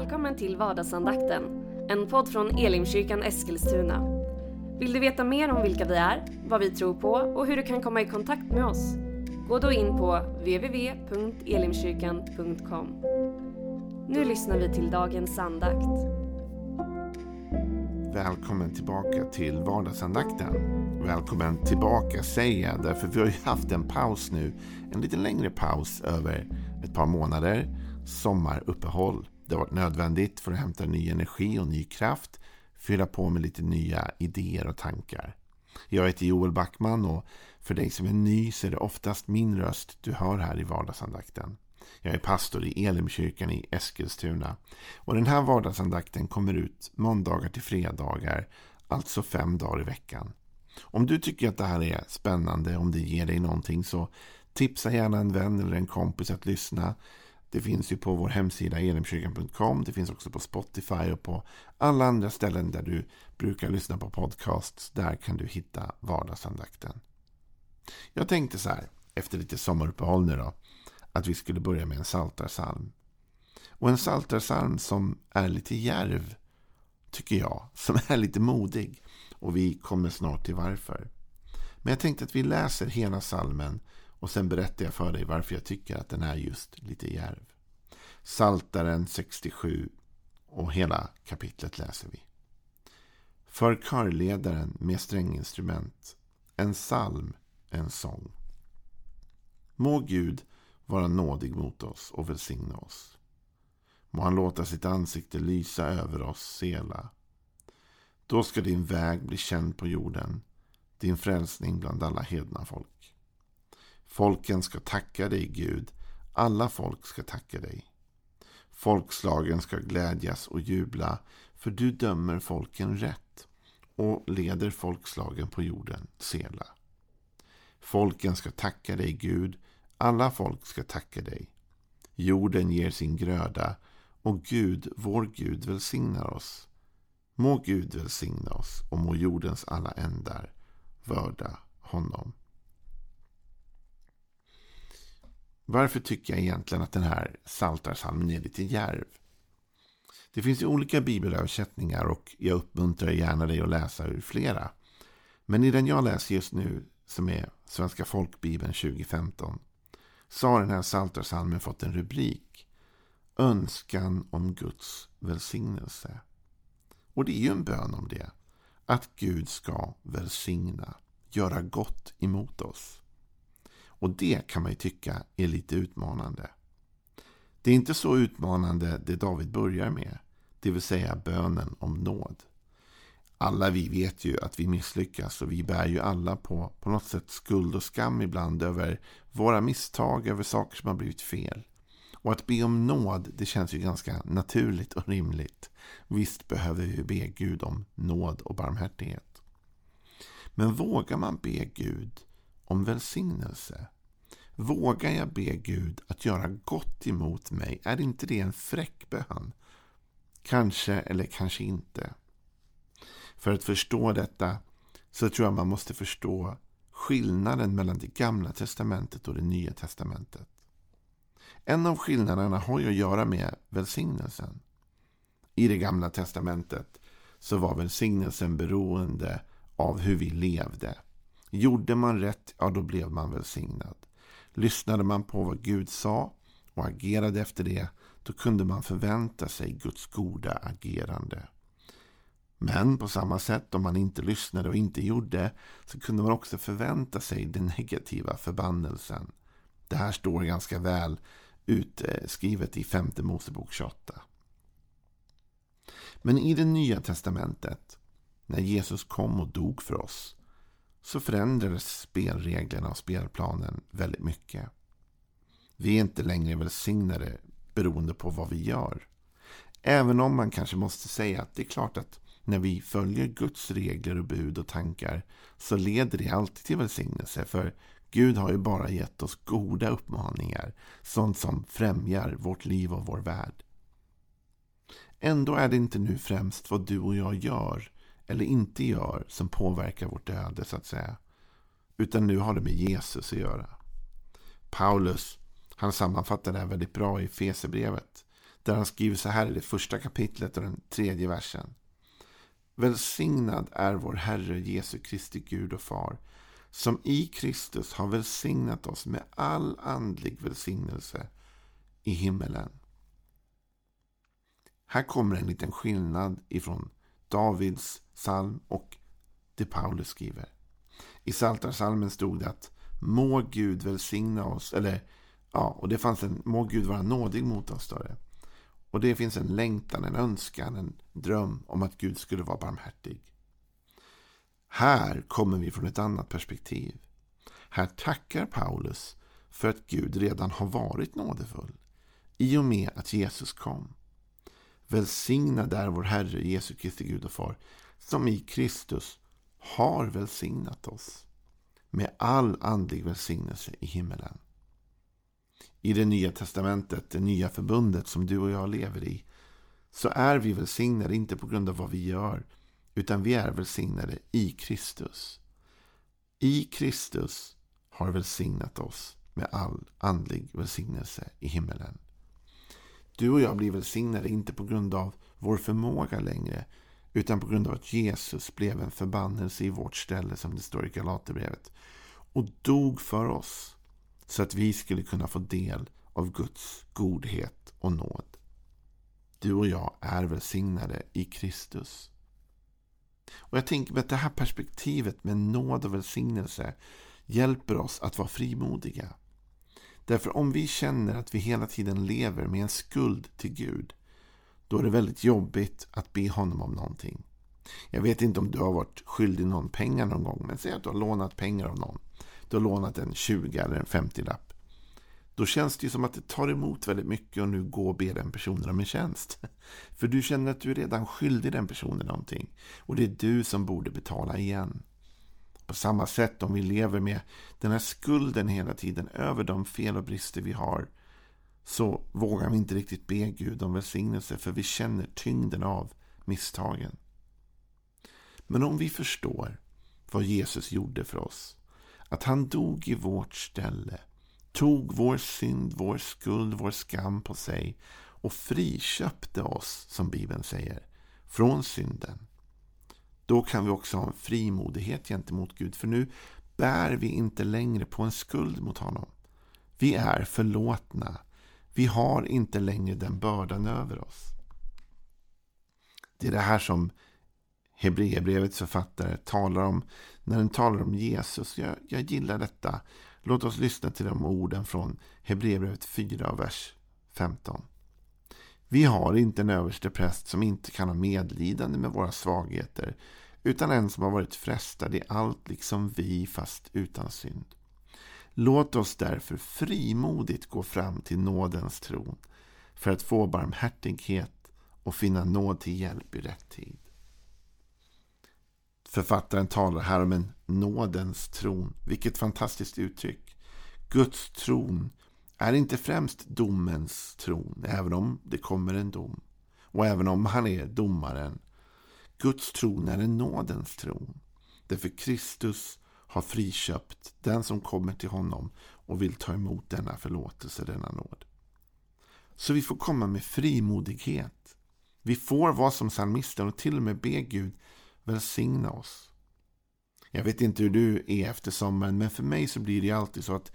Välkommen till vardagsandakten, en podd från Elimkyrkan Eskilstuna. Vill du veta mer om vilka vi är, vad vi tror på och hur du kan komma i kontakt med oss? Gå då in på www.elimkyrkan.com. Nu lyssnar vi till dagens andakt. Välkommen tillbaka till vardagsandakten. Välkommen tillbaka säger jag därför vi har ju haft en paus nu. En lite längre paus över ett par månader. Sommaruppehåll. Det har varit nödvändigt för att hämta ny energi och ny kraft. Fylla på med lite nya idéer och tankar. Jag heter Joel Backman och för dig som är ny så är det oftast min röst du hör här i vardagsandakten. Jag är pastor i Elimkyrkan i Eskilstuna. Och den här vardagsandakten kommer ut måndagar till fredagar, alltså fem dagar i veckan. Om du tycker att det här är spännande, om det ger dig någonting så tipsa gärna en vän eller en kompis att lyssna. Det finns ju på vår hemsida elimkyrkan.com. Det finns också på Spotify och på alla andra ställen där du brukar lyssna på podcasts. Där kan du hitta vardagsandakten. Jag tänkte så här, efter lite sommaruppehåll nu då, att vi skulle börja med en saltarsalm. Och en saltarsalm som är lite järv, tycker jag. Som är lite modig. Och vi kommer snart till varför. Men jag tänkte att vi läser hela salmen och sen berättar jag för dig varför jag tycker att den är just lite järv. Saltaren 67 och hela kapitlet läser vi. För körledaren med stränginstrument, en psalm, en sång. Må Gud vara nådig mot oss och välsigna oss. Må han låta sitt ansikte lysa över oss, Sela. Då ska din väg bli känd på jorden, din frälsning bland alla hedna folk. Folken ska tacka dig, Gud. Alla folk ska tacka dig. Folkslagen ska glädjas och jubla, för du dömer folken rätt och leder folkslagen på jorden, Sela. Folken ska tacka dig, Gud. Alla folk ska tacka dig. Jorden ger sin gröda och Gud, vår Gud, välsignar oss. Må Gud välsigna oss och må jordens alla ändar vörda honom. Varför tycker jag egentligen att den här saltarsalmen är lite järv? Det finns ju olika bibelöversättningar och jag uppmuntrar gärna dig att läsa ur flera. Men i den jag läser just nu, som är Svenska folkbibeln 2015, så har den här saltarsalmen fått en rubrik. Önskan om Guds välsignelse. Och det är ju en bön om det. Att Gud ska välsigna, göra gott emot oss. Och det kan man ju tycka är lite utmanande. Det är inte så utmanande det David börjar med, det vill säga bönen om nåd. Alla vi vet ju att vi misslyckas och vi bär ju alla på, på något sätt skuld och skam ibland över våra misstag, över saker som har blivit fel. Och att be om nåd, det känns ju ganska naturligt och rimligt. Visst behöver vi be Gud om nåd och barmhärtighet. Men vågar man be Gud om välsignelse? Vågar jag be Gud att göra gott emot mig? Är inte det en fräck bön? Kanske eller kanske inte. För att förstå detta så tror jag man måste förstå skillnaden mellan det gamla testamentet och det nya testamentet. En av skillnaderna har ju att göra med välsignelsen. I det gamla testamentet så var välsignelsen beroende av hur vi levde. Gjorde man rätt, ja då blev man välsignad. Lyssnade man på vad Gud sa och agerade efter det, då kunde man förvänta sig Guds goda agerande. Men på samma sätt om man inte lyssnade och inte gjorde så kunde man också förvänta sig den negativa förbannelsen. Det här står ganska väl utskrivet i femte Mosebok 28. Men i det nya testamentet, när Jesus kom och dog för oss, så förändrades spelreglerna och spelplanen väldigt mycket. Vi är inte längre välsignade beroende på vad vi gör. Även om man kanske måste säga att det är klart att när vi följer Guds regler och bud och tankar så leder det alltid till välsignelse. För Gud har ju bara gett oss goda uppmaningar. Sånt som främjar vårt liv och vår värld. Ändå är det inte nu främst vad du och jag gör eller inte gör som påverkar vårt öde så att säga. Utan nu har det med Jesus att göra. Paulus han sammanfattar det här väldigt bra i Fesebrevet. Där han skriver så här i det första kapitlet och den tredje versen. Välsignad är vår Herre Jesu Kristi Gud och Far som i Kristus har välsignat oss med all andlig välsignelse i himmelen. Här kommer en liten skillnad ifrån Davids psalm och det Paulus skriver. I Psaltarpsalmen stod det att må Gud välsigna oss, eller ja, och det fanns en må Gud vara nådig mot oss, står det. Och det finns en längtan, en önskan, en dröm om att Gud skulle vara barmhärtig. Här kommer vi från ett annat perspektiv. Här tackar Paulus för att Gud redan har varit nådefull i och med att Jesus kom. Välsignad är vår Herre Jesu Kristi Gud och Far som i Kristus har välsignat oss med all andlig välsignelse i himmelen. I det nya testamentet, det nya förbundet som du och jag lever i, så är vi välsignade inte på grund av vad vi gör, utan vi är välsignade i Kristus. I Kristus har välsignat oss med all andlig välsignelse i himmelen. Du och jag blir välsignade inte på grund av vår förmåga längre, utan på grund av att Jesus blev en förbannelse i vårt ställe, som det står i Galaterbrevet, och dog för oss, så att vi skulle kunna få del av Guds godhet och nåd. Du och jag är välsignade i Kristus. Och jag tänker att det här perspektivet med nåd och välsignelse hjälper oss att vara frimodiga. Därför om vi känner att vi hela tiden lever med en skuld till Gud, då är det väldigt jobbigt att be honom om någonting. Jag vet inte om du har varit skyldig någon pengar någon gång, men säg att du har lånat pengar av någon. Du har lånat en 20 eller en 50-lapp. Då känns det som att det tar emot väldigt mycket och nu gå och be den personen om en tjänst. För du känner att du är redan skyldig den personen någonting. Och det är du som borde betala igen. På samma sätt om vi lever med den här skulden hela tiden över de fel och brister vi har så vågar vi inte riktigt be Gud om välsignelse för vi känner tyngden av misstagen. Men om vi förstår vad Jesus gjorde för oss, att han dog i vårt ställe, tog vår synd, vår skuld, vår skam på sig och friköpte oss, som Bibeln säger, från synden. Då kan vi också ha en frimodighet gentemot Gud, för nu bär vi inte längre på en skuld mot honom. Vi är förlåtna. Vi har inte längre den bördan över oss. Det är det här som Hebreerbrevets författare talar om när den talar om Jesus. Jag, jag gillar detta. Låt oss lyssna till de orden från Hebreerbrevet 4, vers 15. Vi har inte en överste präst som inte kan ha medlidande med våra svagheter, utan en som har varit frestad i allt liksom vi, fast utan synd. Låt oss därför frimodigt gå fram till nådens tron för att få barmhärtighet och finna nåd till hjälp i rätt tid. Författaren talar här om en nådens tron. Vilket fantastiskt uttryck. Guds tron är inte främst domens tron, även om det kommer en dom. Och även om han är domaren. Guds tron är en nådens tron. Därför Kristus har friköpt den som kommer till honom och vill ta emot denna förlåtelse, denna nåd. Så vi får komma med frimodighet. Vi får vara som psalmisten och till och med be Gud välsigna oss. Jag vet inte hur du är efter sommaren, men för mig så blir det alltid så att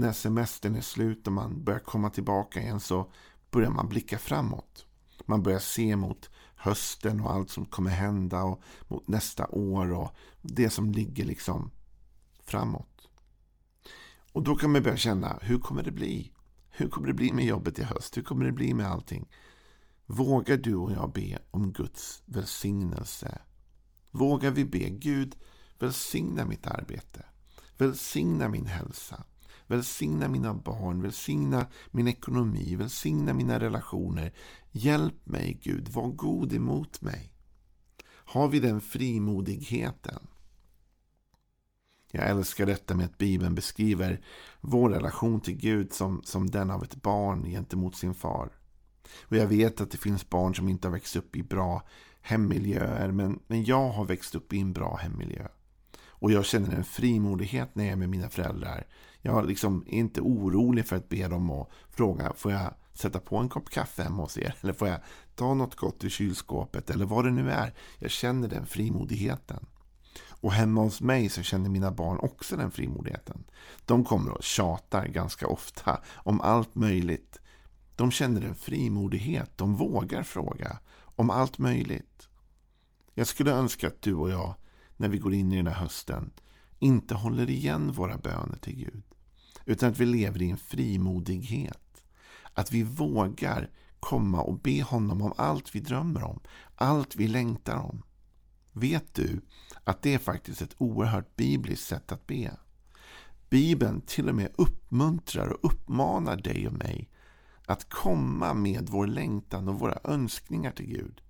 när semestern är slut och man börjar komma tillbaka igen så börjar man blicka framåt. Man börjar se mot hösten och allt som kommer hända och mot nästa år och det som ligger liksom framåt. Och då kan man börja känna, hur kommer det bli? Hur kommer det bli med jobbet i höst? Hur kommer det bli med allting? Vågar du och jag be om Guds välsignelse vågar vi be Gud välsigna mitt arbete. Välsigna min hälsa. Välsigna mina barn, välsigna min ekonomi, välsigna mina relationer. Hjälp mig Gud, var god emot mig. Har vi den frimodigheten? Jag älskar detta med att Bibeln beskriver vår relation till Gud som, som den av ett barn gentemot sin far. Och jag vet att det finns barn som inte har växt upp i bra hemmiljöer. Men, men jag har växt upp i en bra hemmiljö. Och jag känner en frimodighet när jag är med mina föräldrar. Jag liksom är inte orolig för att be dem att fråga, får jag sätta på en kopp kaffe hemma hos er? Eller får jag ta något gott ur kylskåpet? Eller vad det nu är. Jag känner den frimodigheten. Och hemma hos mig så känner mina barn också den frimodigheten. De kommer och tjatar ganska ofta om allt möjligt. De känner en frimodighet. De vågar fråga om allt möjligt. Jag skulle önska att du och jag, när vi går in i den här hösten, inte håller igen våra böner till Gud. Utan att vi lever i en frimodighet. Att vi vågar komma och be honom om allt vi drömmer om. Allt vi längtar om. Vet du att det är faktiskt ett oerhört bibliskt sätt att be? Bibeln till och med uppmuntrar och uppmanar dig och mig att komma med vår längtan och våra önskningar till Gud.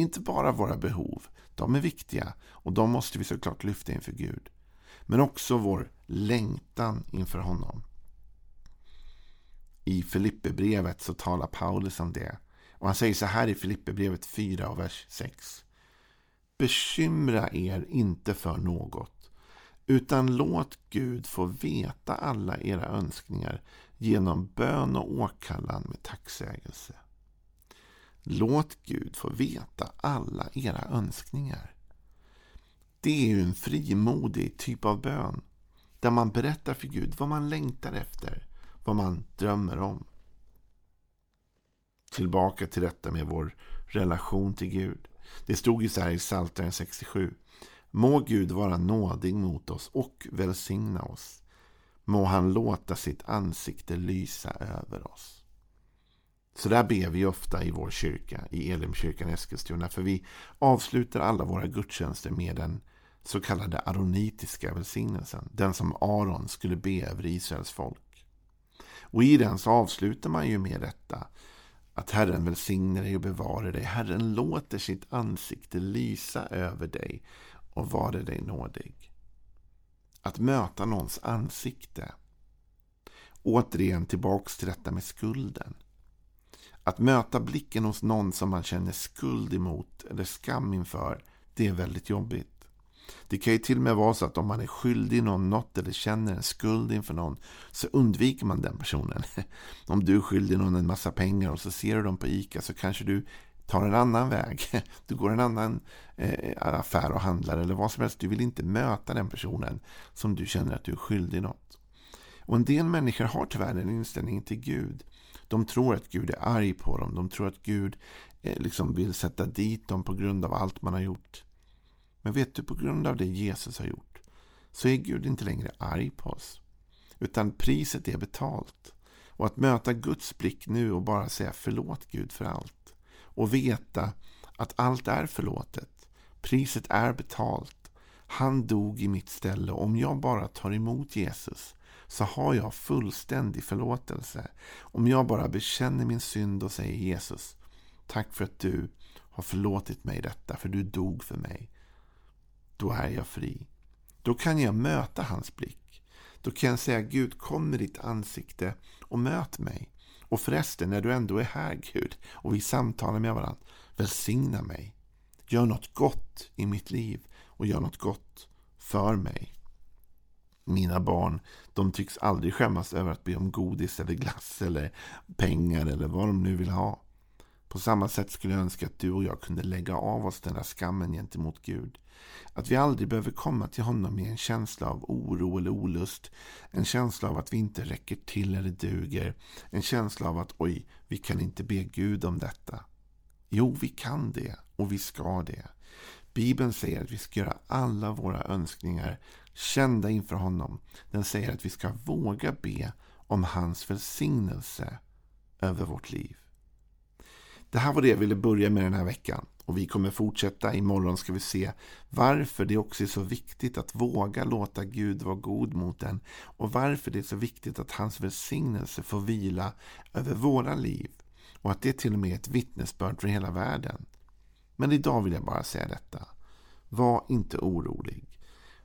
Inte bara våra behov, de är viktiga och de måste vi såklart lyfta inför Gud. Men också vår längtan inför honom. I Filipperbrevet så talar Paulus om det. Och han säger så här i Filipperbrevet 4 och vers 6. Bekymra er inte för något, utan låt Gud få veta alla era önskningar genom bön och åkallan med tacksägelse. Låt Gud få veta alla era önskningar. Det är ju en frimodig typ av bön. Där man berättar för Gud vad man längtar efter. Vad man drömmer om. Tillbaka till detta med vår relation till Gud. Det stod ju så här i Psaltaren 67. Må Gud vara nådig mot oss och välsigna oss. Må han låta sitt ansikte lysa över oss. Så där ber vi ofta i vår kyrka, i Elimkyrkan Eskilstuna. För vi avslutar alla våra gudstjänster med den så kallade aronitiska välsignelsen. Den som Aron skulle be över Israels folk. Och i den så avslutar man ju med detta. Att Herren välsignar dig och bevarar dig. Herren låter sitt ansikte lysa över dig och vare dig nådig. Att möta någons ansikte. Återigen tillbaks till detta med skulden. Att möta blicken hos någon som man känner skuld emot eller skam inför, det är väldigt jobbigt. Det kan ju till och med vara så att om man är skyldig någon något eller känner en skuld inför någon så undviker man den personen. Om du är skyldig någon en massa pengar och så ser du dem på ICA så kanske du tar en annan väg. Du går en annan eh, affär och handlar eller vad som helst. Du vill inte möta den personen som du känner att du är skyldig något. Och en del människor har tyvärr den inställningen till Gud. De tror att Gud är arg på dem. De tror att Gud eh, liksom vill sätta dit dem på grund av allt man har gjort. Men vet du, på grund av det Jesus har gjort så är Gud inte längre arg på oss. Utan priset är betalt. Och att möta Guds blick nu och bara säga förlåt Gud för allt. Och veta att allt är förlåtet. Priset är betalt. Han dog i mitt ställe. Om jag bara tar emot Jesus så har jag fullständig förlåtelse. Om jag bara bekänner min synd och säger Jesus, tack för att du har förlåtit mig detta, för du dog för mig då är jag fri. Då kan jag möta hans blick. Då kan jag säga Gud, kom med ditt ansikte och möt mig. Och förresten, när du ändå är här Gud och vi samtalar med varandra, välsigna mig. Gör något gott i mitt liv och gör något gott för mig. Mina barn, de tycks aldrig skämmas över att be om godis eller glass eller pengar eller vad de nu vill ha. På samma sätt skulle jag önska att du och jag kunde lägga av oss den där skammen gentemot Gud. Att vi aldrig behöver komma till honom med en känsla av oro eller olust. En känsla av att vi inte räcker till eller duger. En känsla av att oj, vi kan inte be Gud om detta. Jo, vi kan det och vi ska det. Bibeln säger att vi ska göra alla våra önskningar kända inför honom. Den säger att vi ska våga be om hans välsignelse över vårt liv. Det här var det jag ville börja med den här veckan. Och vi kommer fortsätta. Imorgon ska vi se varför det också är så viktigt att våga låta Gud vara god mot en. Och varför det är så viktigt att hans välsignelse får vila över våra liv. Och att det till och med är ett vittnesbörd för hela världen. Men idag vill jag bara säga detta. Var inte orolig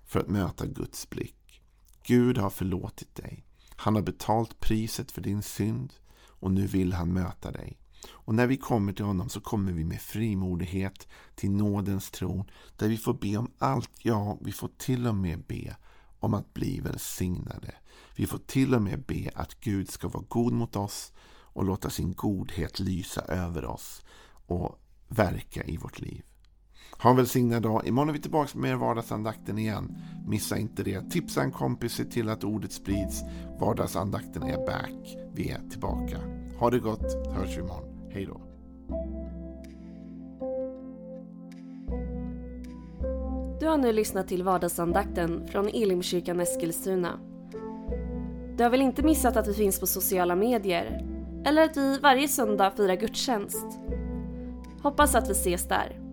för att möta Guds blick. Gud har förlåtit dig. Han har betalt priset för din synd och nu vill han möta dig. Och när vi kommer till honom så kommer vi med frimodighet till nådens tron där vi får be om allt. Ja, vi får till och med be om att bli välsignade. Vi får till och med be att Gud ska vara god mot oss och låta sin godhet lysa över oss och verka i vårt liv. Ha en välsignad dag. Imorgon är vi tillbaka med vardagsandakten igen. Missa inte det. Tipsa en kompis, se till att ordet sprids. Vardagsandakten är back. Vi är tillbaka. Ha det gott, hörs vi imorgon. Hej då. Du har nu lyssnat till vardagsandakten från Elimkyrkan Eskilstuna. Du har väl inte missat att vi finns på sociala medier? Eller att vi varje söndag firar gudstjänst? Hoppas att vi ses där.